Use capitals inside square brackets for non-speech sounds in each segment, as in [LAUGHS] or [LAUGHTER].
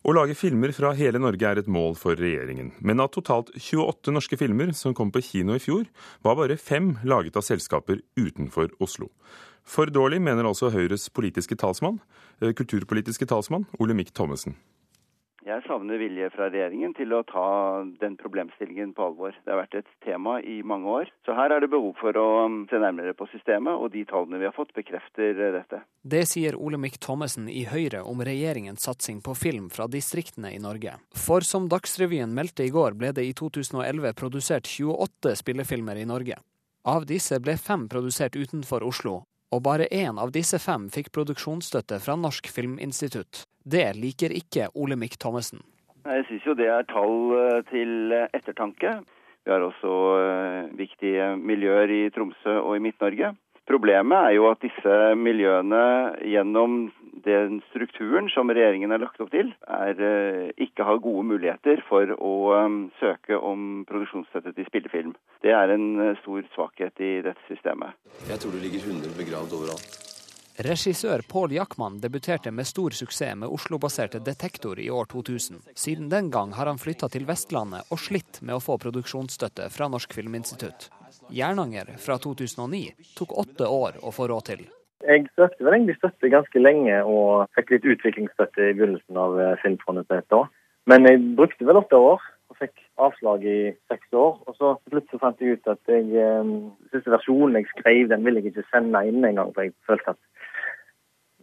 Å lage filmer fra hele Norge er et mål for regjeringen. Men av totalt 28 norske filmer som kom på kino i fjor, var bare fem laget av selskaper utenfor Oslo. For dårlig, mener altså Høyres politiske talsmann, eh, kulturpolitiske talsmann Olemic Thommessen. Jeg savner vilje fra regjeringen til å ta den problemstillingen på alvor. Det har vært et tema i mange år. Så her er det behov for å um, se nærmere på systemet, og de tallene vi har fått bekrefter uh, dette. Det sier Olemic Thommessen i Høyre om regjeringens satsing på film fra distriktene i Norge. For som Dagsrevyen meldte i går, ble det i 2011 produsert 28 spillefilmer i Norge. Av disse ble fem produsert utenfor Oslo, og bare én av disse fem fikk produksjonsstøtte fra Norsk Filminstitutt. Det liker ikke Olemic Thommessen. Jeg syns jo det er tall eh, til ettertanke. Vi har også eh, viktige miljøer i Tromsø og i Midt-Norge. Problemet er jo at disse miljøene gjennom den strukturen som regjeringen har lagt opp til, er, eh, ikke har gode muligheter for å søke om produksjonsstøtte til spillefilm. Det er en stor svakhet i dette systemet. Jeg tror du ligger 100 begravd overalt. Regissør Pål Jackman debuterte med stor suksess med Oslo-baserte Detektor i år 2000. Siden den gang har han flytta til Vestlandet og slitt med å få produksjonsstøtte fra Norsk Filminstitutt. Jernanger fra 2009 tok åtte år å få råd til. Jeg søkte vel egentlig støtte ganske lenge og fikk litt utviklingsstøtte i begynnelsen av Filmfondet til et år. Men jeg brukte vel åtte år og fikk avslag i seks år. Og så plutselig fant jeg ut at jeg, eh, siste versjonen jeg skrev, den ville jeg ikke sende inn engang. For jeg følte at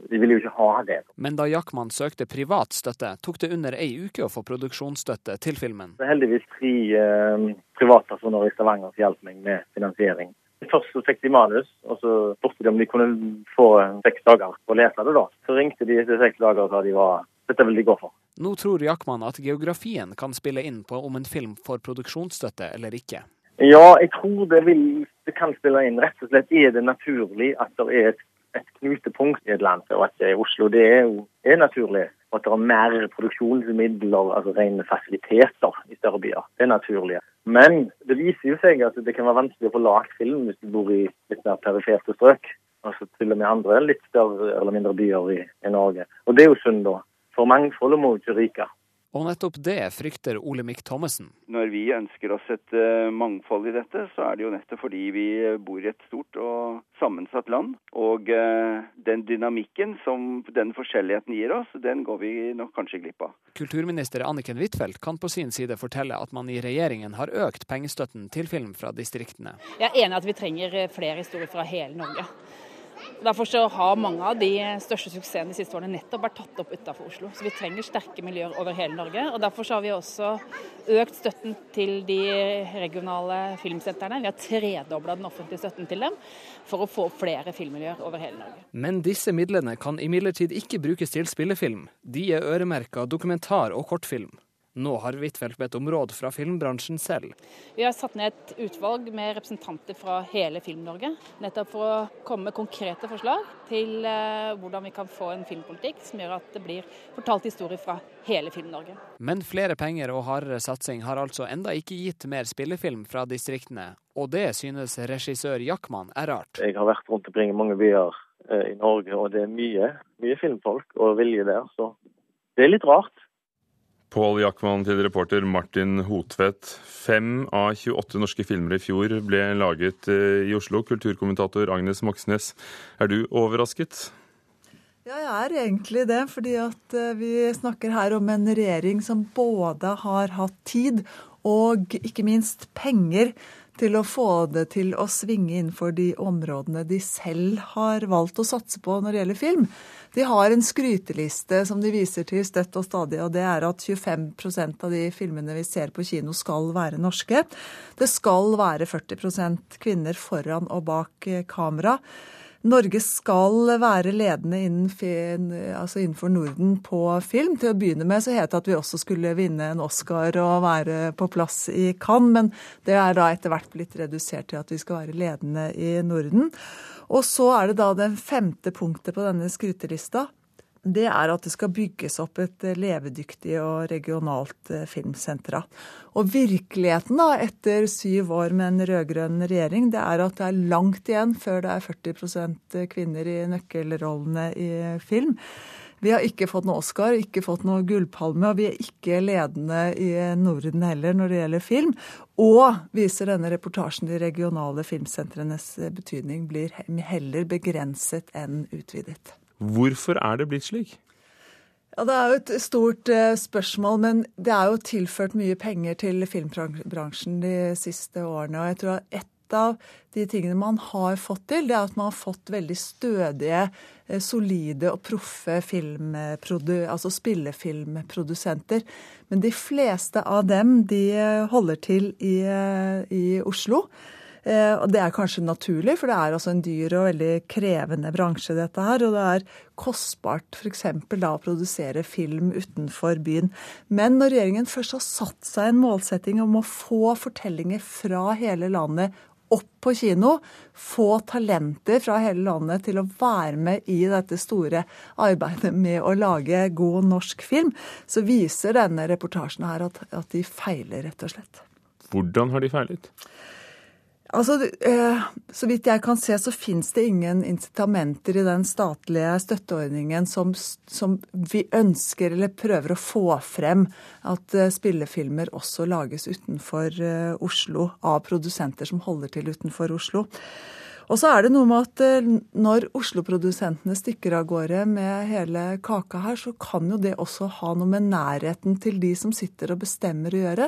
de ville jo ikke ha det. Men da Jackman søkte privat støtte, tok det under ei uke å få produksjonsstøtte til filmen. Det er heldigvis tre eh, privatpersoner i Stavanger som hjalp meg med finansiering. Først så fikk de manus, og så spurte de om de kunne få seks dager på å lese det. da. Så ringte de etter seks dager og sa de var dette vil de gå for. Nå tror Jackman at geografien kan spille inn på om en film får produksjonsstøtte eller ikke. Ja, jeg tror det, vil, det kan spille inn. Rett og slett er det naturlig at det er et, et knutepunkt i et land, og at det er Oslo. Det er, er naturlig. Og at det er mer produksjonsmidler, altså rene fasiliteter i større byer. Det er naturlig. Men det viser jo seg at det kan være vanskelig å få lagd film hvis du bor i litt mer periferte strøk. Altså til og med andre litt større eller mindre byer i, i Norge. Og det er jo synd, da. For mangfoldet må jo ikke ryke. Og nettopp det frykter Olemic Thommessen. Når vi ønsker oss et uh, mangfold i dette, så er det jo nettopp fordi vi bor i et stort og sammensatt land. Og uh, den dynamikken som den forskjelligheten gir oss, den går vi nok kanskje glipp av. Kulturminister Anniken Huitfeldt kan på sin side fortelle at man i regjeringen har økt pengestøtten til film fra distriktene. Jeg er enig i at vi trenger flere historier fra hele Norge. Derfor så har mange av de største suksessene de siste årene nettopp vært tatt opp utenfor Oslo. Så vi trenger sterke miljøer over hele Norge. og Derfor så har vi også økt støtten til de regionale filmsentrene. Vi har tredobla den offentlige støtten til dem for å få flere filmmiljøer over hele Norge. Men disse midlene kan imidlertid ikke brukes til spillefilm. De er øremerka dokumentar og kortfilm. Nå har Huitfeldt bedt om råd fra filmbransjen selv. Vi har satt ned et utvalg med representanter fra hele Film-Norge. Nettopp for å komme med konkrete forslag til eh, hvordan vi kan få en filmpolitikk som gjør at det blir fortalt historier fra hele Film-Norge. Men flere penger og hardere satsing har altså enda ikke gitt mer spillefilm fra distriktene. Og det synes regissør Jackman er rart. Jeg har vært rundt omkring i mange byer eh, i Norge, og det er mye, mye filmfolk og vilje der. Så det er litt rart. Pål Jackman til reporter Martin Hotvedt. Fem av 28 norske filmer i fjor ble laget eh, i Oslo. Kulturkommentator Agnes Moxnes, er du overrasket? Ja, jeg er egentlig det. Fordi at eh, vi snakker her om en regjering som både har hatt tid og ikke minst penger til å få det til å svinge innenfor de områdene de selv har valgt å satse på når det gjelder film. De har en skryteliste som de viser til støtt og stadig, og det er at 25% av de filmene vi ser på kino skal være norske. Det skal være 40% kvinner foran og bak kamera. Norge skal være ledende altså innenfor Norden på film. Til å begynne med så het det at vi også skulle vinne en Oscar og være på plass i Cannes, men det er da etter hvert blitt redusert til at vi skal være ledende i Norden. Og så er det da den femte punktet på denne skrytelista det er at det skal bygges opp et eh, levedyktig og regionalt filmsenter. Og virkeligheten da, etter syv år med en rød-grønn regjering, det er at det er langt igjen før det er 40% kvinner i nøkkelrollene i film. Vi har ikke fått noe Oscar, ikke fått noe gullpalme, og vi er ikke ledende i Norden heller når det gjelder film. Og viser denne reportasjen de regionale filmsentrenes betydning blir heller begrenset enn utvidet. Hvorfor er det blitt slik? Ja, Det er jo et stort uh, spørsmål, men det er jo tilført mye penger til filmbransjen de siste årene. Og jeg tror at et av de tingene man har fått til, det er at man har fått veldig stødige, solide og proffe altså spillefilmprodusenter. Men de fleste av dem de holder til i, uh, i Oslo. Eh, og det er kanskje naturlig, for det er altså en dyr og veldig krevende bransje, dette her. Og det er kostbart f.eks. da å produsere film utenfor byen. Men når regjeringen først har satt seg en målsetting om å få fortellinger fra hele landet opp på kino, få talenter fra hele landet til å være med i dette store arbeidet med å lage god norsk film, så viser denne reportasjen her at, at de feiler, rett og slett. Hvordan har de feilet? Altså, eh, Så vidt jeg kan se, så fins det ingen incitamenter i den statlige støtteordningen som, som, vi ønsker eller prøver å få frem at eh, spillefilmer også lages utenfor eh, Oslo av produsenter som holder til utenfor Oslo. Og så er det noe med at når Oslo-produsentene stikker av gårde med hele kaka her, så kan jo det også ha noe med nærheten til de som sitter og bestemmer å gjøre.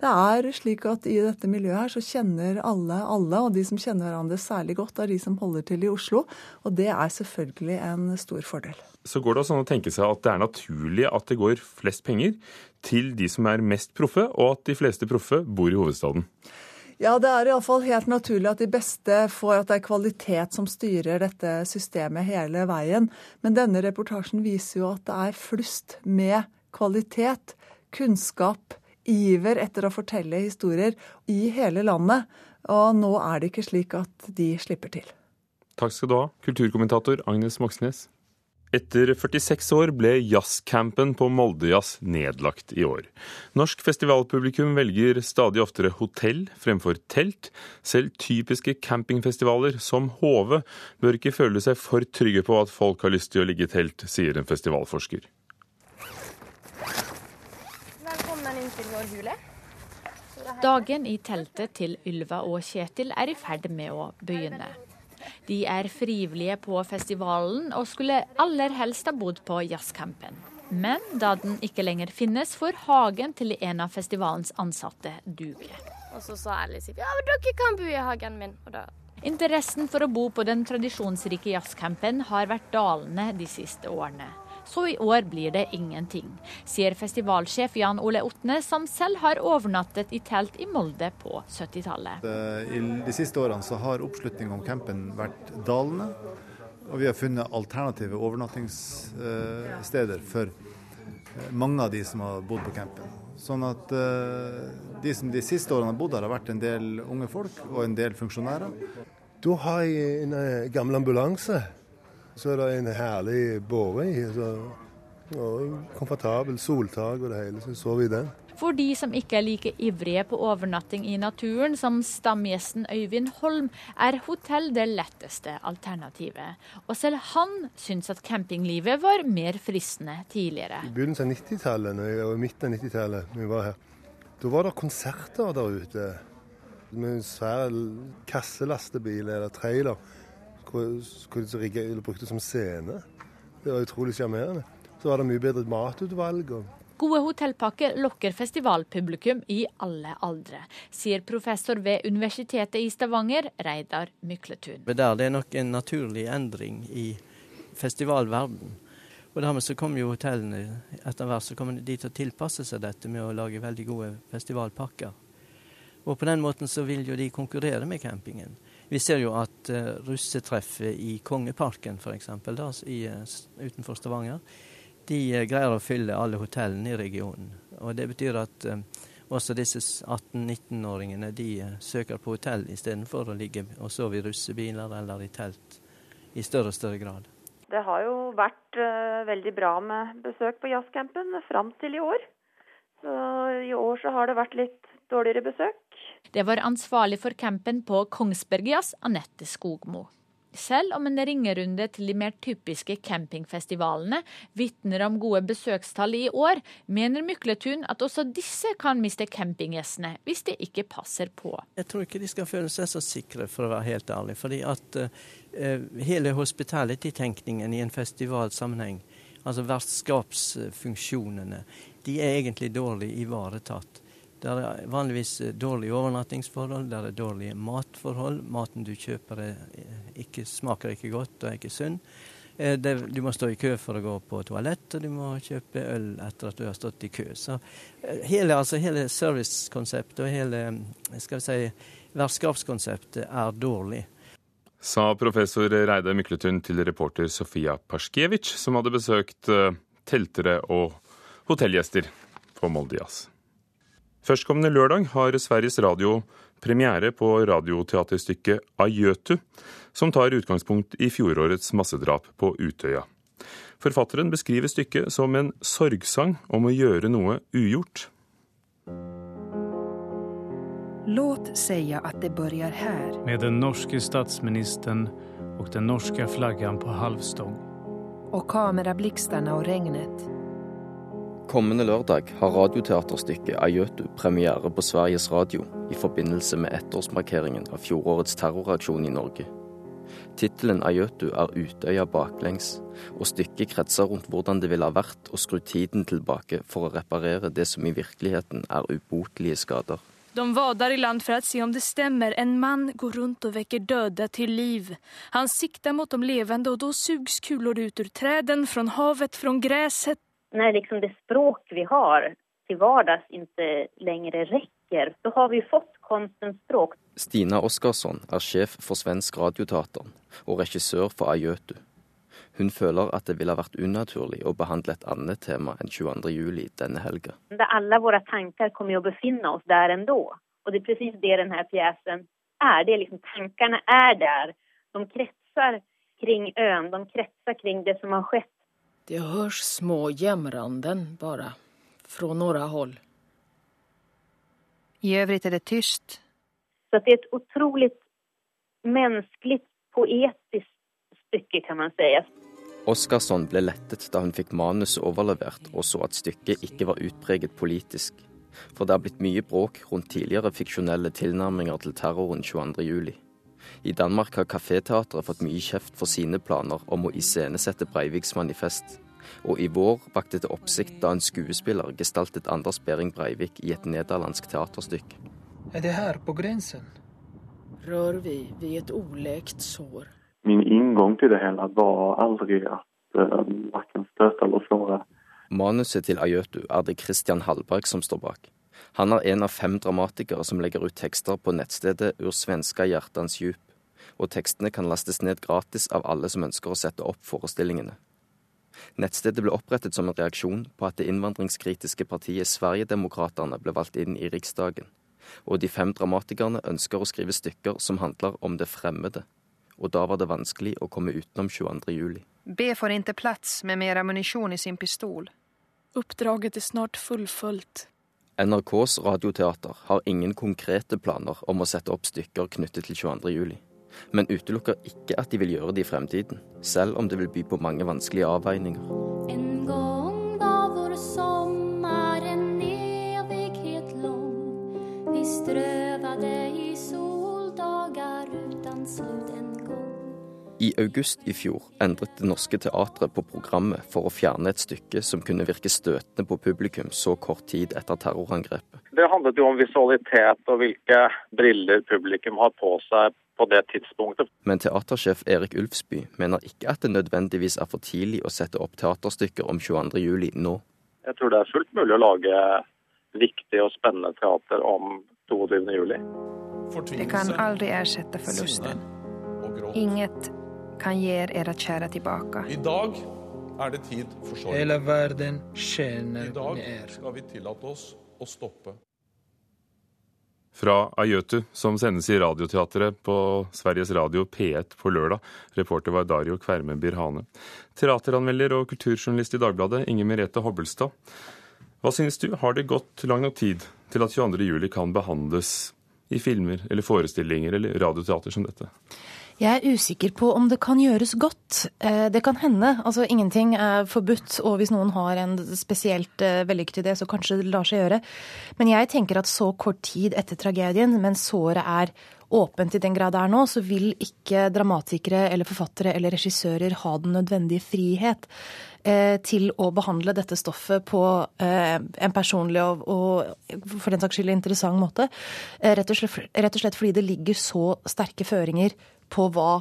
Det er slik at i dette miljøet her så kjenner alle alle, og de som kjenner hverandre særlig godt, er de som holder til i Oslo. Og det er selvfølgelig en stor fordel. Så går det også an å tenke seg at det er naturlig at det går flest penger til de som er mest proffe, og at de fleste proffe bor i hovedstaden? Ja, det er iallfall helt naturlig at de beste får at det er kvalitet som styrer dette systemet hele veien. Men denne reportasjen viser jo at det er flust med kvalitet, kunnskap, iver etter å fortelle historier i hele landet. Og nå er det ikke slik at de slipper til. Takk skal du ha, kulturkommentator Agnes Moxnes. Etter 46 år ble jazzcampen på Moldejazz nedlagt i år. Norsk festivalpublikum velger stadig oftere hotell fremfor telt. Selv typiske campingfestivaler som Hove bør ikke føle seg for trygge på at folk har lyst til å ligge i telt, sier en festivalforsker. Dagen i teltet til Ylva og Kjetil er i ferd med å begynne. De er frivillige på festivalen og skulle aller helst ha bodd på jazzcampen. Men da den ikke lenger finnes, får hagen til en av festivalens ansatte duge. Og så sa Alice ja, men dere kan bo i hagen min. Interessen for å bo på den tradisjonsrike jazzcampen har vært dalende de siste årene. Så i år blir det ingenting, sier festivalsjef Jan Ole Otne, som selv har overnattet i telt i Molde på 70-tallet. I de siste årene så har oppslutningen om campen vært dalende. Og vi har funnet alternative overnattingssteder for eh, mange av de som har bodd på campen. Sånn at eh, de som de siste årene har bodd her, har vært en del unge folk og en del funksjonærer. Da har jeg en eh, gammel ambulanse så er det en herlig båre i. Så, og komfortabel soltak og det hele. Så sover vi i den. For de som ikke er like ivrige på overnatting i naturen som stamgjesten Øyvind Holm, er hotell det letteste alternativet. Og selv han syns at campinglivet var mer fristende tidligere. I begynnelsen av 90-tallet, og midten av 90-tallet, vi var her, da var det konserter der ute. Med en svær kasselastebil eller trailer hvor de brukte som scene. Det var utrolig sjarmerende. Så var det mye bedre matutvalg. og Gode hotellpakker lokker festivalpublikum i alle aldre, sier professor ved Universitetet i Stavanger, Reidar Mykletun. Det er nok en naturlig endring i festivalverden. Og dermed så kommer jo hotellene etter hvert så kommer de til å tilpasse seg dette med å lage veldig gode festivalpakker. Og på den måten så vil jo de konkurrere med campingen. Vi ser jo at uh, russetreffet i Kongeparken f.eks. Uh, utenfor Stavanger, de uh, greier å fylle alle hotellene i regionen. Og Det betyr at også disse 18-19-åringene de søker på hotell istedenfor å ligge og sove i russebiler eller i telt i større og større grad. Det har jo vært veldig bra med besøk på jazzcampen fram til i år. Så I år så har det vært litt dårligere besøk. Det var ansvarlig for campen på Kongsbergjazz, Anette Skogmo. Selv om en ringerunde til de mer typiske campingfestivalene vitner om gode besøkstall i år, mener Mykletun at også disse kan miste campinggjestene hvis de ikke passer på. Jeg tror ikke de skal føle seg så sikre, for å være helt ærlig. fordi at uh, hele hospitality-tenkningen i en festivalsammenheng, altså vertskapsfunksjonene, de er egentlig dårlig ivaretatt. Det er vanligvis eh, dårlige overnattingsforhold, det er dårlige matforhold. Maten du kjøper er, eh, ikke, smaker ikke godt og er ikke sunn. Eh, det, du må stå i kø for å gå på toalett, og du må kjøpe øl etter at du har stått i kø. Så hele, altså, hele servicekonseptet og hele skal vi si, vertskapskonseptet er dårlig. Sa professor Reide Mykletun til reporter Sofia Pasjkevic, som hadde besøkt teltere og hotellgjester på Moldejazz. Førstkommende lørdag har Sveriges Radio premiere på radioteaterstykket Ajøtu, som tar utgangspunkt i fjorårets massedrap på Utøya. Forfatteren beskriver stykket som en sorgsang om å gjøre noe ugjort. Låt säga at det begynner her. Med den norske statsministeren og den norske flaggan på halvstång. Og kamerablixtarna og regnet. Kommende lørdag har radioteaterstykket Ajøtu premiere på Sveriges Radio i forbindelse med ettårsmarkeringen av fjorårets terroraksjon i Norge. Tittelen Ajøtu er Utøya baklengs, og stykket kretser rundt hvordan det ville ha vært å skru tiden tilbake for å reparere det som i virkeligheten er ubotelige skader. De vader i land for å se om det stemmer. En mann går rundt og vekker døde til liv. Han sikter mot de levende, og da sugs kuler ut ur trærne, fra havet, fra gresset när liksom det språk vi har till vardags inte längre räcker, så har vi fått konstens språk. Stina Oskarsson er sjef for Svensk Radioteater og regissør for Ajøtu. Hun føler at det ville vært unaturlig å behandle et annet tema enn 22. juli denne helga. Alle våre tanker kommer å befinne oss der ennå. Og det er precis det denne pjesen er. Det er liksom, tankene er der. De kretser kring øen, de kretser kring det som har skjedd det hörs små jämranden bara, från några håll. I övrigt är det tyst. Så det är ett otroligt menneskelig, poetisk stykke, kan man si. Oskarsson ble lettet da hun fikk manuset overlevert og så at stykket ikke var utpreget politisk. For det har blitt mye bråk rundt tidligere fiksjonelle tilnærminger til terroren 22.07. I Danmark har Kaféteatret fått mye kjeft for sine planer om å iscenesette Breiviks manifest. Og i vår vakte det oppsikt da en skuespiller gestaltet Anders Behring Breivik i et nederlandsk teaterstykke. Er det her på grensen? Rør vi ved et olekt sår? Min inngang til det hele var aldri at uh, verken støte eller såre. Manuset til Ajøtu er det Christian Hallberg som står bak. Han er en av fem dramatikere som legger ut tekster på nettstedet Ur svenska hjertans djup, og tekstene kan lastes ned gratis av alle som ønsker å sette opp forestillingene. Nettstedet ble opprettet som en reaksjon på at det innvandringskritiske partiet Sverigedemokraterna ble valgt inn i Riksdagen, og de fem dramatikerne ønsker å skrive stykker som handler om det fremmede, og da var det vanskelig å komme utenom 22. juli. B får ikke plass med mer ammunisjon i sin pistol. Oppdraget er snart fullført. NRKs radioteater har ingen konkrete planer om å sette opp stykker knyttet til 22. juli, men utelukker ikke at de vil gjøre det i fremtiden, selv om det vil by på mange vanskelige avveininger. En gang var vår sommer en evighet lang. Vi strøvade i soldager uten slutt i august i fjor endret Det Norske Teatret på programmet for å fjerne et stykke som kunne virke støtende på publikum så kort tid etter terrorangrepet. Det handlet jo om visualitet og hvilke briller publikum har på seg på det tidspunktet. Men teatersjef Erik Ulfsby mener ikke at det nødvendigvis er for tidlig å sette opp teaterstykker om 22.07 nå. Jeg tror det er fullt mulig å lage viktig og spennende teater om 22.07. Det kan aldri erstatte forlusten. Inget kan gi dere kjære tilbake. I dag er det tid for sorg. Hele verden kjenner I dag skal vi tillate oss å stoppe. Fra Ajøtu, som sendes i Radioteatret på Sveriges Radio P1 på lørdag. Reporter var Dario Kverme Birhane. Teateranmelder og kulturjournalist i Dagbladet, Inger Merete Hobbelstad. Hva synes du, har det gått lang nok tid til at 22. juli kan behandles i filmer eller forestillinger eller radioteater som dette? Jeg er usikker på om det kan gjøres godt. Eh, det kan hende. Altså, ingenting er forbudt, og hvis noen har en spesielt eh, vellykket idé, så kanskje det lar seg gjøre. Men jeg tenker at så kort tid etter tragedien, mens såret er åpent i den grad det er nå, så vil ikke dramatikere eller forfattere eller regissører ha den nødvendige frihet eh, til å behandle dette stoffet på en personlig og, og for den saks skyld interessant måte. Rett og, slett, rett og slett fordi det ligger så sterke føringer på hva,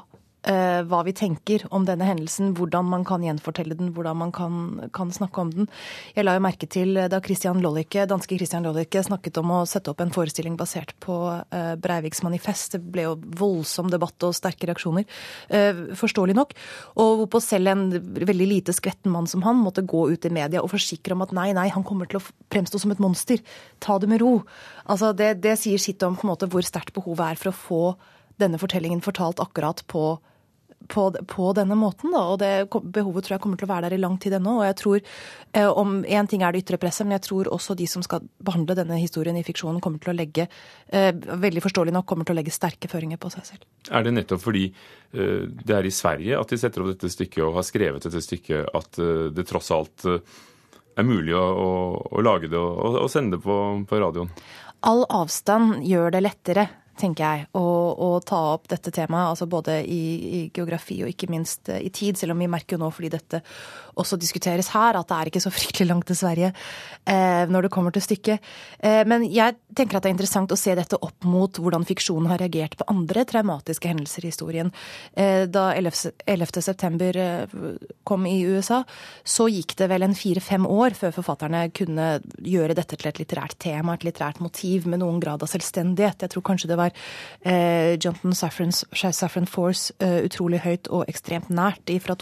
eh, hva, vi tenker om denne hendelsen, hvordan man kan gjenfortelle den, hvordan man kan, kan snakke om den. Jeg la jo merke til da Christian Lollicke, danske Christian Lollicke snakket om å sette opp en forestilling basert på eh, Breiviks manifest. Det ble jo voldsom debatt og sterke reaksjoner, eh, forståelig nok. Og hvorpå selv en veldig lite skvetten mann som han måtte gå ut i media og forsikre om at nei, nei, han kommer til å fremstå som et monster. Ta det med ro. Altså, det, det sier sitt om på en måte hvor sterkt behovet er for å få denne fortellingen fortalt akkurat på, på, på denne måten. Da. Og det behovet tror jeg kommer til å være der i lang tid ennå. Og jeg tror eh, om Én ting er det ytre presset, men jeg tror også de som skal behandle denne historien i fiksjonen, kommer til å legge eh, veldig forståelig nok, kommer til å legge sterke føringer på seg selv. Er det nettopp fordi eh, det er i Sverige at de setter opp dette stykket og har skrevet dette stykket, at eh, det tross alt eh, er mulig å, å, å lage det og, og sende det på, på radioen? All avstand gjør det lettere tenker jeg, å, å, ta opp dette temaet. altså Både i, i, geografi og ikke minst eh, i tid, selv om vi merker jo nå fordi dette også diskuteres her, at det er ikke så fryktelig langt til Sverige eh, når det kommer til stykket. Eh, men jeg tenker at det er interessant å se dette opp mot hvordan fiksjonen har reagert på andre traumatiske hendelser i historien. Eh, da 11. 11. september eh, kom i USA, så gikk det vel en fire-fem år før forfatterne kunne gjøre dette til et litterært tema, et litterært motiv med noen grad av selvstendighet. Jeg tror kanskje det var eh, Jonathan Safran Force eh, utrolig høyt og ekstremt nært fra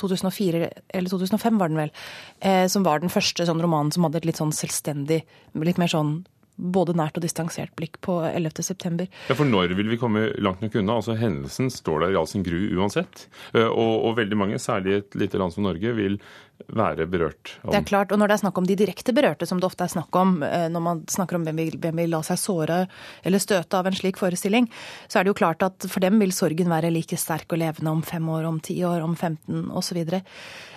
2004 eller 2005 var den vel, eh, som var den første sånn romanen som hadde et litt sånn selvstendig, litt mer sånn både nært og distansert blikk på 11.9. Ja, for når vil vi komme langt nok unna? Altså Hendelsen står der i all sin gru uansett. Eh, og, og veldig mange, særlig et lite land som Norge, vil være berørt. Om... Det er klart, og Når det er snakk om de direkte berørte, som det ofte er snakk om eh, når man snakker om hvem vil, hvem vil la seg såre eller støte av en slik forestilling, så er det jo klart at for dem vil sorgen være like sterk og levende om fem år, om ti år, om 15 osv.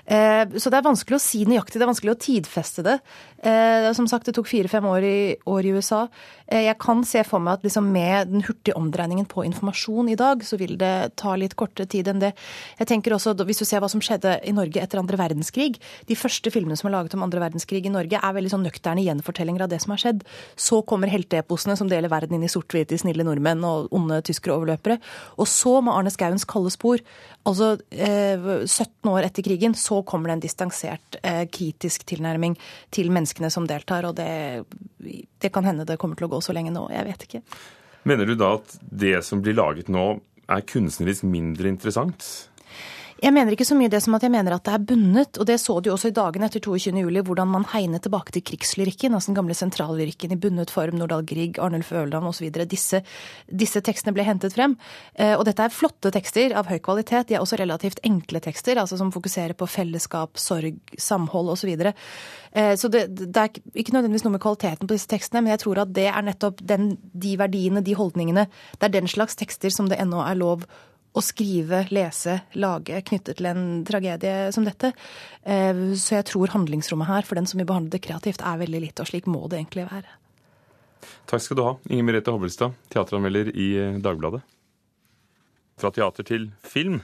Eh, så det er vanskelig å si nøyaktig, det er vanskelig å tidfeste det. Eh, som sagt, det tok fire-fem år, år, i USA. Eh, jeg kan se for meg at liksom med den hurtige omdreiningen på informasjon i dag, så vil det ta litt kortere tid enn det. Jeg tenker også, Hvis du ser hva som skjedde i Norge etter andre verdenskrig De første filmene som er laget om andre verdenskrig i Norge, er veldig sånn nøkterne gjenfortellinger av det som har skjedd. Så kommer helteeposene som deler verden inn i sort-hvit i snille nordmenn og onde tyskere overløpere. Og så, med Arne Skauens kalde spor, altså 17 år etter krigen, så så kommer det en distansert, eh, kritisk tilnærming til menneskene som deltar. Og det, det kan hende det kommer til å gå så lenge nå. Jeg vet ikke. Mener du da at det som blir laget nå, er kunstnerisk mindre interessant? Jeg mener ikke så mye det som at jeg mener at det er bundet, og det så du også i dagene etter 22.07, hvordan man hegnet tilbake til krigslyrikken, altså den gamle sentrallyrikken i bundet form, Nordahl Grieg, Arnulf Øverland osv. Disse, disse tekstene ble hentet frem. Eh, og dette er flotte tekster av høy kvalitet. De er også relativt enkle tekster, altså som fokuserer på fellesskap, sorg, samhold osv. Så, videre. Eh, så det, det, er ikke nødvendigvis noe med kvaliteten på disse tekstene, men jeg tror at det er nettopp den, de verdiene, de holdningene, det er den slags tekster som det ennå er lov å skrive, lese, lage knyttet til en tragedie som dette. Eh, så jeg tror handlingsrommet her for den som vil behandle det kreativt, er veldig lite, og slik må det egentlig være. Takk skal du ha, Inger Merete Hobbelstad, teateranmelder i eh, Dagbladet. Fra teater til film.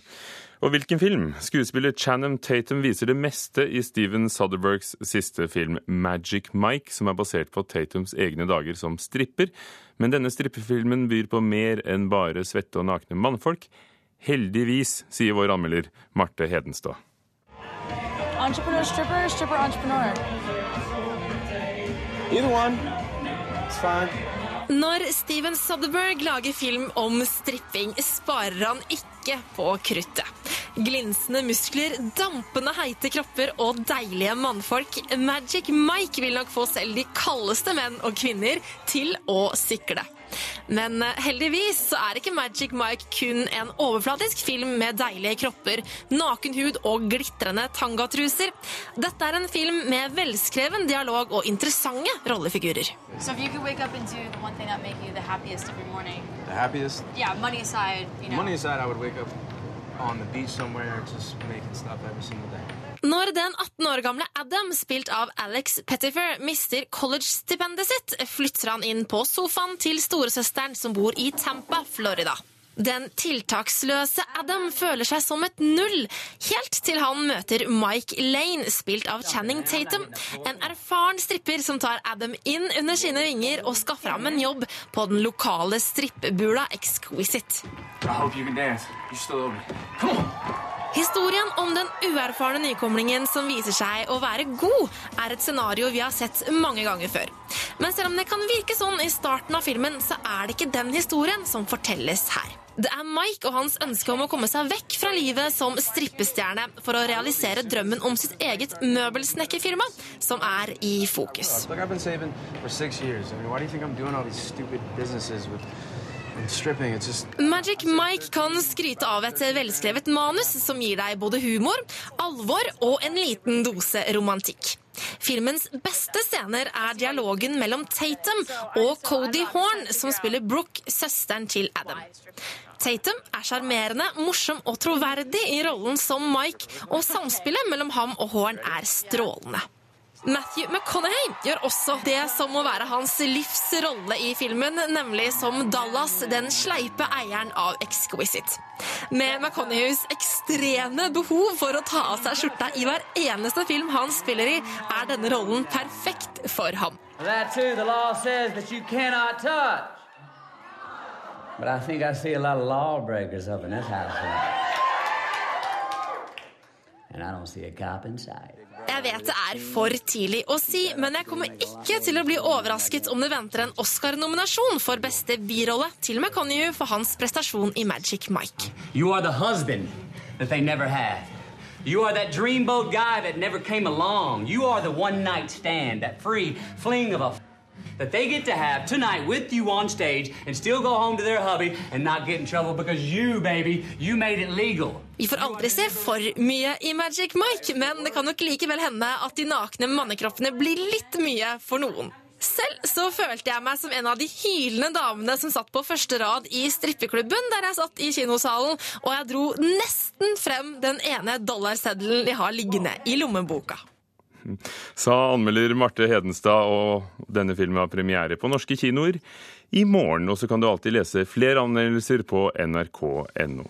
Og hvilken film? Skuespiller Chanham Tatum viser det meste i Steven Soderbergs siste film Magic Mike, som er basert på Tatums egne dager som stripper. Men denne strippefilmen byr på mer enn bare svette og nakne mannfolk. Heldigvis, sier vår anmelder Marte Hedenstad. Entrepreneur, stripper, stripper, entrepreneur. Either one. It's fine. Når Steven Soderberg lager film om stripping, sparer han ikke på kruttet. Glinsende muskler, dampende heite kropper og deilige mannfolk. Magic Mike vil nok få selv de kaldeste menn og kvinner til å sikle. Men eh, heldigvis så er ikke Magic Mike kun en overflatisk film med deilige kropper, naken hud og glitrende tangatruser. Dette er en film med velskreven dialog og interessante rollefigurer. So if you could wake up and do the one thing that make you the happiest every morning, The happiest? yeah, money aside, you know. Money aside, I would wake up Når den 18 år gamle Adam, spilt av Alex Pettifer, mister college-stipendet sitt, flytter han inn på sofaen til storesøsteren som bor i Tampa, Florida. Den tiltaksløse Adam føler seg som et null, helt til han møter Mike Lane, spilt av Channing Tatum, en erfaren stripper som tar Adam inn under sine vinger og skaffer ham en jobb på den lokale strippebula Exquisite. I hope you can dance. You're still over. Come on! Historien om den uerfarne nykomlingen som viser seg å være god, er et scenario vi har sett mange ganger før. Men selv om det kan virke sånn i starten av filmen, så er det ikke den historien som fortelles her. Det er Mike og hans ønske om å komme seg vekk fra livet som strippestjerne for å realisere drømmen om sitt eget møbelsnekkerfirma som er i fokus. Magic Mike kan skryte av et velskrevet manus som gir deg både humor, alvor og en liten dose romantikk. Filmens beste scener er dialogen mellom Tatum og Cody Horn, som spiller Brooke, søsteren til Adam. Tatum er sjarmerende, morsom og troverdig i rollen som Mike, og samspillet mellom ham og Horn er strålende. Matthew McConaughey gjør også det som må være hans livs rolle i filmen, nemlig som Dallas, den sleipe eieren av Exquisite. Med McConaughey's ekstreme behov for å ta av seg skjorta i hver eneste film han spiller i, er denne rollen perfekt for ham. That But I think I see a lot of lawbreakers up in this house. And I don't see a cop inside. Jeg vet det er for tidlig å si, men jeg kommer ikke til å bli overrasket om det venter en Oscar-nominasjon for beste birolle til McConaughey for hans prestasjon i Magic Mike. You are the husband that they never had. You are that dreamboat guy that never came along. You are the one night stand, that free fling of a that they get to have tonight with you on stage and still go home to their hubby and not get in trouble because you, baby, you made it legal. Vi får aldri se for mye i Magic Mike, men det kan nok likevel hende at de nakne mannekroppene blir litt mye for noen. Selv så følte jeg meg som en av de hylende damene som satt på første rad i strippeklubben der jeg satt i kinosalen, og jeg dro nesten frem den ene dollarseddelen jeg har liggende i lommeboka. [LAUGHS] Sa anmelder Marte Hedenstad, og denne filmen har premiere på norske kinoer i morgen. Og så kan du alltid lese flere anmeldelser på nrk.no.